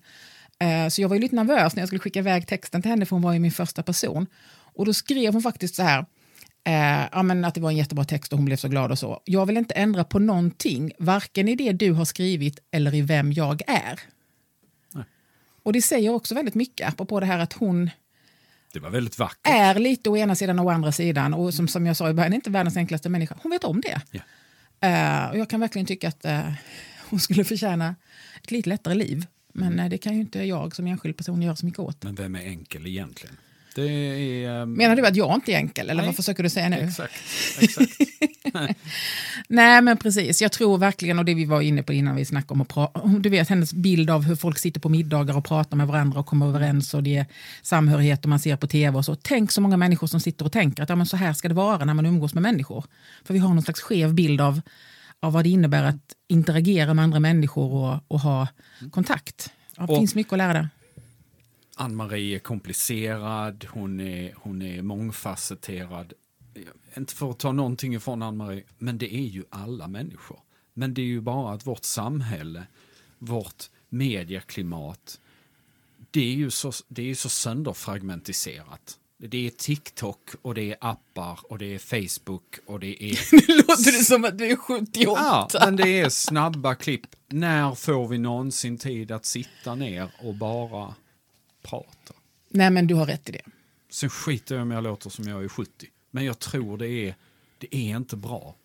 Eh, Så jag var ju lite nervös när jag skulle skicka iväg texten till henne för hon var ju min första person. Och då skrev hon faktiskt så här, eh, ja, men att det var en jättebra text och hon blev så glad och så. Jag vill inte ändra på någonting, varken i det du har skrivit eller i vem jag är. Och det säger också väldigt mycket, apropå det här att hon Det var väldigt vackert. är lite å ena sidan och å andra sidan. Och som, som jag sa i början, inte världens enklaste människa. Hon vet om det. Ja. Eh, och jag kan verkligen tycka att eh, hon skulle förtjäna ett lite lättare liv. Men eh, det kan ju inte jag som enskild person göra så mycket åt. Men vem är enkel egentligen? Är... ehm, Menar du att jag inte är enkel? Eller Nej. vad försöker du säga nu? Exakt. exakt. Nej, men precis. Jag tror verkligen, och det vi var inne på innan vi snackade om att prata, du vet hennes bild av hur folk sitter på middagar och pratar med varandra och kommer överens och det är samhörighet och man ser på tv och så. Tänk så många människor som sitter och tänker att ja, men så här ska det vara när man umgås med människor. För vi har någon slags skev bild av, av vad det innebär att interagera med andra människor och, och ha kontakt. Ja, det Och- finns mycket att lära där. Ann-Marie är komplicerad, hon är, hon är mångfacetterad. Inte för att ta någonting ifrån Ann-Marie, men det är ju alla människor. Men det är ju bara att vårt samhälle, vårt medieklimat, det är ju så, det är så sönderfragmentiserat. Det är TikTok och det är appar och det är Facebook och det är... Nu låter det som att du är 78. Ja, men det är snabba klipp. När får vi någonsin tid att sitta ner och bara prata? Nej, men du har rätt i det. Sen skiter jag om jag låter som jag är 70. Men jag tror det är, det är inte bra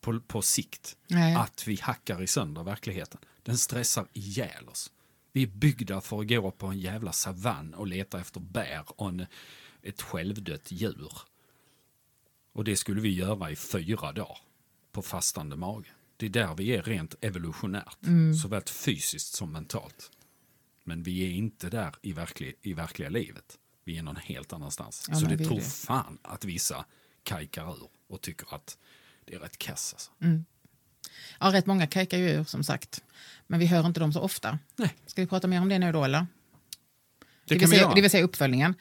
på, på sikt Nej. att vi hackar i sönder verkligheten. Den stressar ihjäl oss. Vi är byggda för att gå på en jävla savann och leta efter bär och en, ett självdött djur. Och det skulle vi göra i fyra dagar på fastande mage. Det är där vi är rent evolutionärt, såväl fysiskt som mentalt. Men vi är inte där i, verklig, i verkliga livet. Vi är någon helt annanstans. Ja, Så det tror det. fan att vissa kajkar ur och tycker att det är rätt kass. Alltså. Ja, rätt många kajkar ju ur som sagt. Men vi hör inte dem så ofta. Nej. Ska vi prata mer om det nu då eller? Det, Det, vill vi säga. Mm. det vill säga uppföljningen.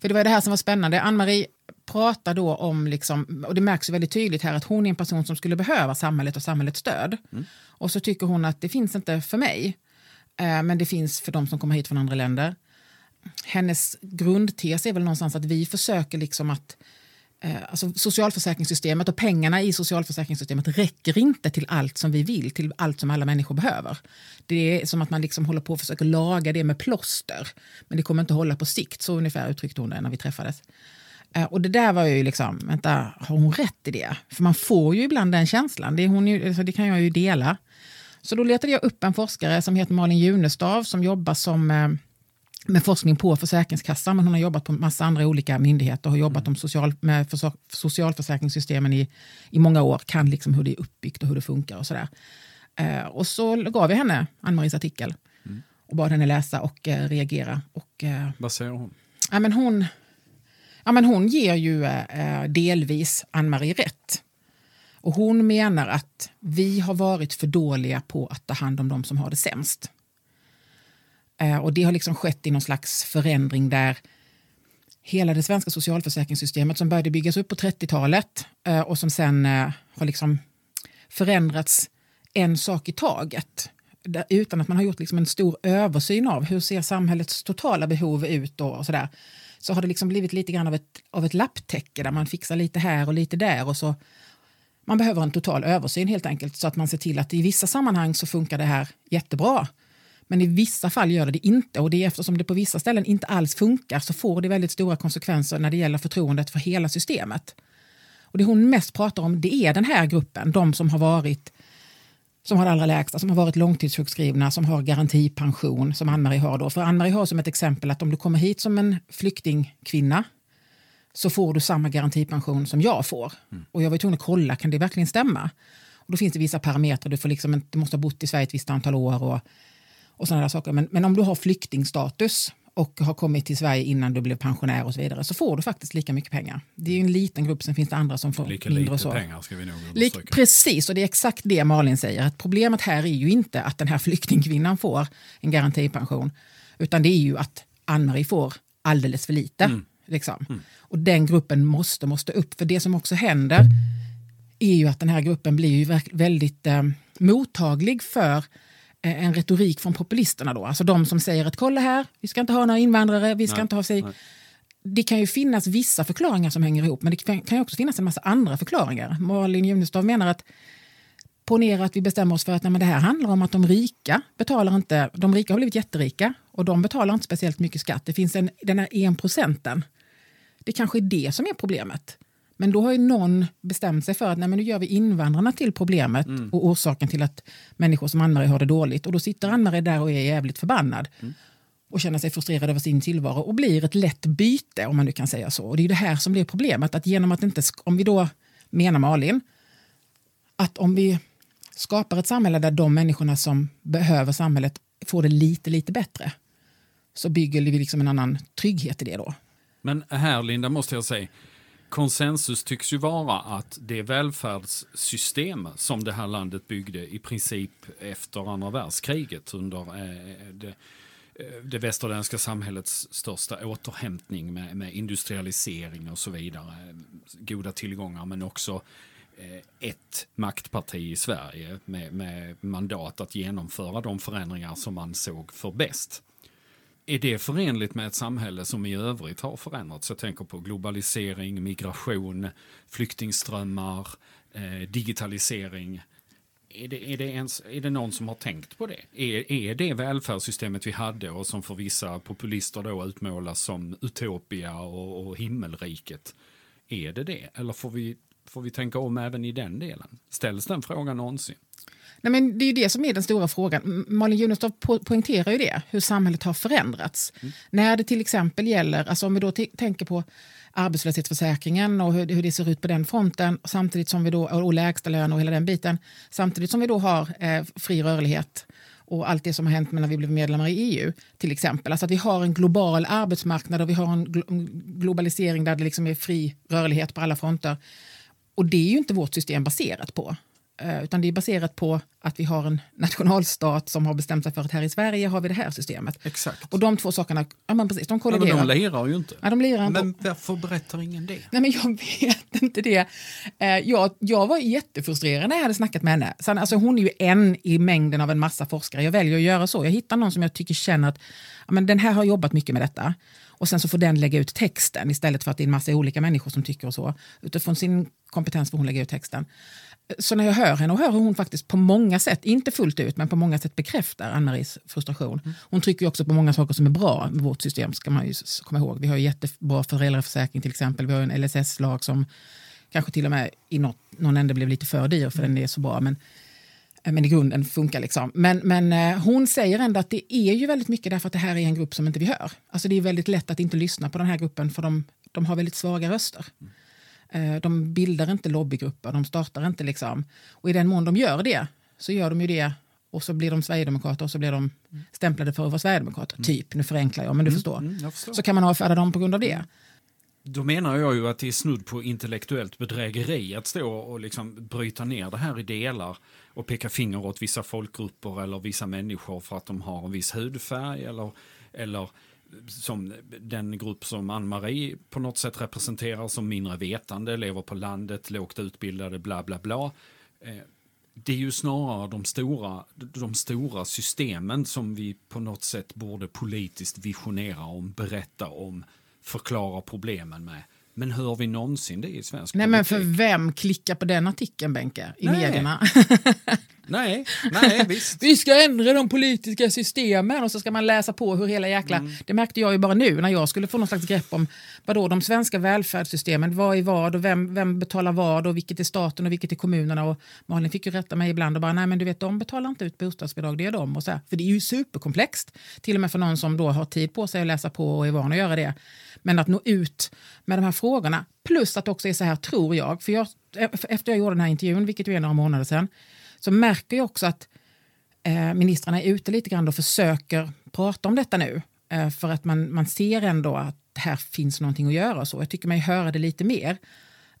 För det var det här som var spännande. Ann-Marie pratar då om, liksom, och det märks väldigt tydligt här, att hon är en person som skulle behöva samhället och samhällets stöd. Mm. Och så tycker hon att det finns inte för mig, Eh, men det finns för de som kommer hit från andra länder. Hennes grundtes är väl någonstans att vi försöker liksom att eh, alltså socialförsäkringssystemet och pengarna i socialförsäkringssystemet räcker inte till allt som vi vill, till allt som alla människor behöver. Det är som att man liksom håller på och försöker laga det med plåster, men det kommer inte hålla på sikt. Så ungefär uttryckte hon det när vi träffades. Eh, och det där var ju liksom, vänta, har hon rätt i det? För man får ju ibland den känslan, det, är hon ju, alltså det kan jag ju dela. Så då letade jag upp en forskare som heter Malin Junestav som jobbar som eh, med forskning på Försäkringskassan, men hon har jobbat på massa andra olika myndigheter och har jobbat om social, med för, socialförsäkringssystemen i, i många år, kan liksom hur det är uppbyggt och hur det funkar och sådär. Eh, och så gav jag henne Ann-Maries artikel och bad henne läsa och eh, reagera. Och, eh, Vad säger hon? ja, men hon, ja, men hon ger ju eh, delvis Ann-Marie rätt. Och hon menar att vi har varit för dåliga på att ta hand om de som har det sämst. Eh, och det har liksom skett i någon slags förändring där hela det svenska socialförsäkringssystemet som började byggas upp på 30-talet eh, och som sen eh, har liksom förändrats en sak i taget utan att man har gjort liksom en stor översyn av hur ser samhällets totala behov ut och, och sådär, så har det liksom blivit lite grann av ett, av ett lapptäcke där man fixar lite här och lite där och så man behöver en total översyn helt enkelt så att man ser till att i vissa sammanhang så funkar det här jättebra. Men i vissa fall gör det det inte och det är eftersom det på vissa ställen inte alls funkar så får det väldigt stora konsekvenser när det gäller förtroendet för hela systemet. Och det hon mest pratar om det är den här gruppen, de som har varit som har det allra lägsta, som har varit långtidssjukskrivna, som har garantipension som Ann-Marie har. Då. För Ann-Marie har som ett exempel att om du kommer hit som en flyktingkvinna så får du samma garantipension som jag får. Mm. Och jag var tvungen att kolla, kan det verkligen stämma? Och då finns det vissa parametrar, du, får liksom, du måste ha bott i Sverige ett visst antal år och, och sådana där saker. Men, men om du har flyktingstatus och har kommit till Sverige innan du blev pensionär och så vidare så får du faktiskt lika mycket pengar. Det är ju en liten grupp, sen finns det andra som får lika mindre. Lika så. pengar ska vi nog Lik, Precis, och det är exakt det Malin säger. Att problemet här är ju inte att den här flyktingkvinnan får en garantipension utan det är ju att Ann-Marie får alldeles för lite. Mm. Liksom. Mm. Och den gruppen måste, måste upp. För det som också händer är ju att den här gruppen blir ju väldigt eh, mottaglig för eh, en retorik från populisterna. Då. Alltså de som säger att kolla här, vi ska inte ha några invandrare, vi ska nej, inte ha sig... Det kan ju finnas vissa förklaringar som hänger ihop men det kan ju också finnas en massa andra förklaringar. Malin Junestad menar att ponera att vi bestämmer oss för att nej, det här handlar om att de rika betalar inte, de rika har blivit jätterika och de betalar inte speciellt mycket skatt. Det finns en, den här en procenten det kanske är det som är problemet. Men då har ju någon bestämt sig för att nej, men nu gör vi invandrarna till problemet mm. och orsaken till att människor som Ann-Marie har det dåligt. Och då sitter Ann-Marie där och är jävligt förbannad. Mm. och känner sig frustrerad över sin tillvaro och blir ett lätt byte om man nu kan säga så. Och det är det här som blir problemet. att genom att inte, Om vi då menar Malin, att om vi skapar ett samhälle där de människorna som behöver samhället får det lite, lite bättre så bygger vi liksom en annan trygghet i det då. Men här, Linda, måste jag säga, konsensus tycks ju vara att det välfärdssystem som det här landet byggde i princip efter andra världskriget under eh, det, eh, det västerländska samhällets största återhämtning med, med, industrialisering och så vidare. Goda tillgångar men också eh, ett maktparti i Sverige med, med mandat att genomföra de förändringar som man såg för bäst. Är det förenligt med ett samhälle som i övrigt har förändrats? Jag tänker på globalisering, migration, flyktingströmmar, eh, digitalisering. Är det, är, det ens, är det någon som har tänkt på det? Är, är det välfärdssystemet vi hade och som för vissa populister då utmålas som utopia och, och himmelriket? Är det det? Eller får vi, får vi tänka om även i den delen? Ställs den frågan någonsin? Nej, men det är ju det som är den stora frågan. Malin Junestad po poängterar ju det, hur samhället har förändrats. Mm. När det till exempel gäller, alltså om vi då tänker på arbetslöshetsförsäkringen och hur, hur, det ser ut på den fronten, samtidigt som vi då, och lägsta lön och hela den biten, samtidigt som vi då har eh, fri rörlighet och allt det som har hänt när vi blev medlemmar i EU. till exempel. Alltså att vi har en global arbetsmarknad och vi har en, glo globalisering där det liksom är fri rörlighet på alla fronter. Och det är ju inte vårt system baserat på. Eh, utan det är baserat på att vi har en nationalstat som har bestämt sig för att här i Sverige har vi det här systemet. Exakt. Och de två sakerna, ja men precis, de kolliderar. Ja, men de lirar ju inte. Ja, de lirar men varför berättar ingen det? Nej, men jag vet inte det. Eh, jag, jag var jättefrustrerad när jag hade snackat med henne. Sen, alltså, hon är ju en i mängden av en massa forskare. Jag väljer att göra så. Jag hittar någon som jag tycker känner att ja, men den här har jobbat mycket med detta. Och sen så får den lägga ut texten istället för att det är en massa olika människor som tycker och så. Utifrån sin kompetens får hon lägga ut texten. Så när jag hör henne och hör hur hon faktiskt på många sätt, inte fullt ut, men på många sätt bekräftar Ann-Maries frustration. Mm. Hon trycker också på många saker som är bra med vårt system, ska man ju komma ihåg. Vi har jättebra föräldraförsäkring till exempel, vi har en LSS-lag som kanske till och med i något, någon ände blev lite för dyr för mm. den är så bra. Men, men i grunden funkar liksom. Men, men eh, hon säger ändå att det är ju väldigt mycket därför att det här är en grupp som inte vi hör. Alltså det är väldigt lätt att inte lyssna på den här gruppen för de, de har väldigt svaga röster. Mm. Eh, de bildar inte lobbygrupper, de startar inte liksom. Och i den mån de gör det så gör de ju det och så blir de sverigedemokrater och så blir de stämplade för att vara sverigedemokrater. Mm. Typ, nu förenklar jag men du mm. förstår. Mm, förstår. Så kan man avfärda dem på grund av det. Då menar jag ju att det är snudd på intellektuellt bedrägeri att stå och liksom bryta ner det här i delar och peka finger åt vissa folkgrupper eller vissa människor för att de har en viss hudfärg eller, eller som den grupp som Ann-Marie på något sätt representerar som mindre vetande, lever på landet, lågt utbildade, bla bla bla. Eh, det är ju snarare de stora, de stora systemen som vi på något sätt borde politiskt visionera om, berätta om, förklara problemen med. Men hör vi någonsin det i svensk Nej, politik? men för vem klickar på den artikeln, Benke, i Nej. medierna? Nej, nej visst. Vi ska ändra de politiska systemen och så ska man läsa på hur hela jäkla... Mm. Det märkte jag ju bara nu när jag skulle få någon slags grepp om vadå, de svenska välfärdssystemen, vad är vad och vem, vem betalar vad och vilket är staten och vilket är kommunerna. Och Malin fick ju rätta mig ibland och bara, nej men du vet de betalar inte ut bostadsbidrag, det är de. Och så här. För det är ju superkomplext, till och med för någon som då har tid på sig att läsa på och är van att göra det. Men att nå ut med de här frågorna, plus att det också är så här, tror jag, för jag, efter jag gjorde den här intervjun, vilket ju är några månader sedan, så märker jag också att eh, ministrarna är ute lite grann och försöker prata om detta nu. Eh, för att man, man ser ändå att här finns någonting att göra. Och så. Jag tycker mig höra det lite mer.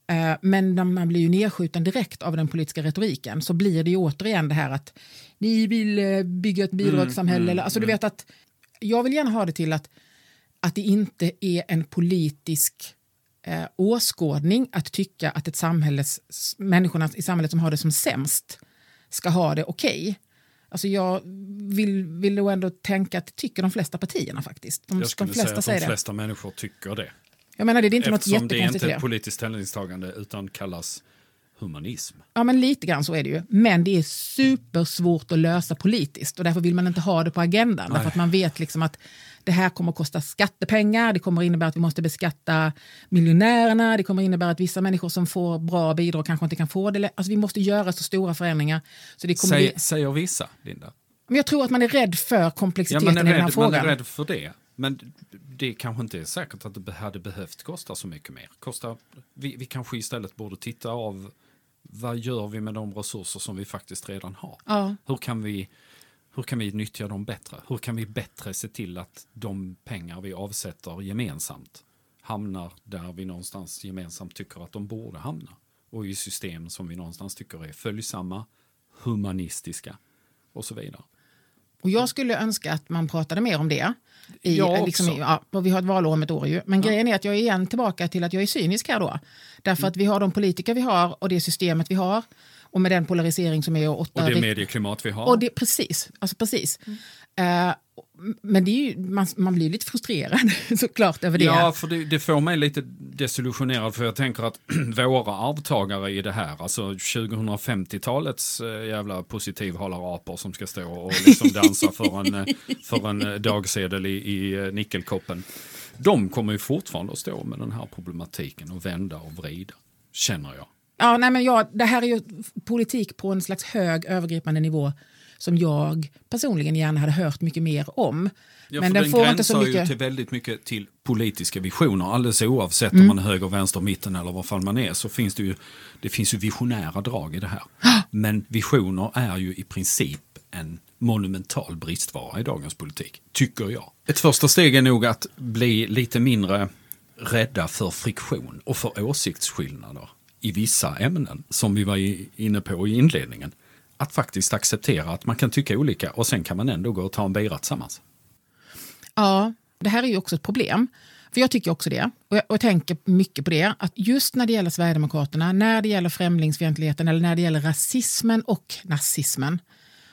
Eh, men när man blir ju nedskjuten direkt av den politiska retoriken så blir det ju återigen det här att ni vill eh, bygga ett bidragssamhälle. mm, eller, alltså, du vet att, jag vill gärna ha det till att, att det inte är en politisk eh, åskådning att tycka att ett samhälles, människorna i samhället som har det som sämst ska ha det okej. Alltså jag vill, vill då ändå tänka att det tycker de flesta partierna faktiskt. De, Jag de skulle flesta säga att säger de det. flesta människor tycker det. Jag menar det, det är inte något Eftersom det är jättekonstigt inte ett det. politiskt ställningstagande utan kallas humanism. Ja, men lite grann så är det ju. Men det är supersvårt att lösa politiskt och därför vill man inte ha det på agendan. Därför att man vet liksom att det här kommer att kosta skattepengar, det kommer att innebära att vi måste beskatta miljonärerna, det kommer att innebära att vissa människor som får bra bidrag kanske inte kan få det. Alltså vi måste göra så stora förändringar. Så det kommer Säg, bli... Säger vissa, Linda. Men jag tror att man är rädd för Ja, komplexiteten man, är i den här rädd, man frågan. är rädd för det. Men det kanske inte är säkert att det hade behövt kosta så mycket mer. Kosta, vi, vi kanske istället borde titta av vad gör vi med de resurser som vi faktiskt redan har? Ja. Hur kan vi, hur kan vi nyttja dem bättre? Hur kan vi bättre se till att de pengar vi avsätter gemensamt hamnar där vi någonstans gemensamt tycker att de borde hamna? Och i system som vi någonstans tycker är följsamma, humanistiska och så vidare. Och jag skulle önska att man pratade mer om det. I, Jag också. liksom, i- ja, vi har ett valår om ett år ju. Men grejen är att jag är igen tillbaka till att jag är cynisk här då. Därför Mm. att vi har de politiker vi har och det systemet vi har. Och med den polarisering som är och åtta Och det medieklimat vi har. och det, precis. Alltså precis. Eh, men det är ju, man, man blir lite frustrerad såklart över det. Ja, för det, det får mig lite desillusionerad för jag tänker att våra arvtagare i det här, alltså 2050-talets eh, jävla positivhållarapor som ska stå och liksom dansa för en, eh, för en dagsedel i, i nickelkoppen. De kommer ju fortfarande att stå med den här problematiken och vända och vrida, känner jag. Ja, nej, men ja, det här är ju politik på en slags hög övergripande nivå som jag personligen gärna hade hört mycket mer om. Ja, men för den får inte så ju mycket... till väldigt mycket till politiska visioner. Alldeles oavsett Mm. om man är höger, vänster, mitten eller vad fan man är så finns det ju, det finns ju visionära drag i det här. Men visioner är ju i princip en monumental bristvara i dagens politik, tycker jag. Ett första steg är nog att bli lite mindre rädda för friktion och för åsiktsskillnader i vissa ämnen, som vi var inne på i inledningen. Att faktiskt acceptera att man kan tycka olika och sen kan man ändå gå och ta en bira tillsammans. Ja, det här är ju också ett problem. För jag tycker också det. Och jag, och jag tänker mycket på det. Att just när det gäller Sverigedemokraterna, när det gäller främlingsfientligheten eller när det gäller rasismen och nazismen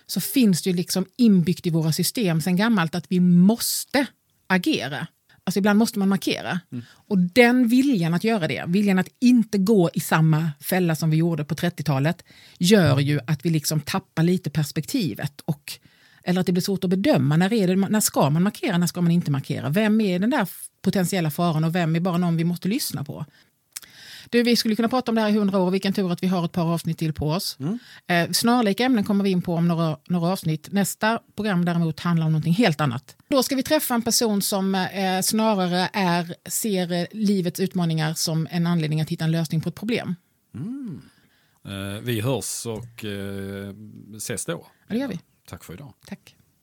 så finns det ju liksom inbyggt i våra system sen gammalt att vi måste agera. Alltså ibland måste man markera. Och den viljan att göra det, viljan att inte gå i samma fälla som vi gjorde på 30-talet gör ju att vi liksom tappar lite perspektivet och eller att det blir svårt att bedöma. När, är det, när ska man markera, när ska man inte markera? Vem är den där potentiella faran och vem är bara någon vi måste lyssna på? Du, vi skulle kunna prata om det här i hundra år. Vilken tur att vi har ett par avsnitt till på oss. Eh, snarlika ämnen kommer vi in på om några, några avsnitt. Nästa program däremot handlar om någonting helt annat. Då ska vi träffa en person som eh, snarare är, ser eh, livets utmaningar som en anledning att hitta en lösning på ett problem. Eh, vi hörs och eh, ses då. Ja, det gör vi. Tack för idag. Tack.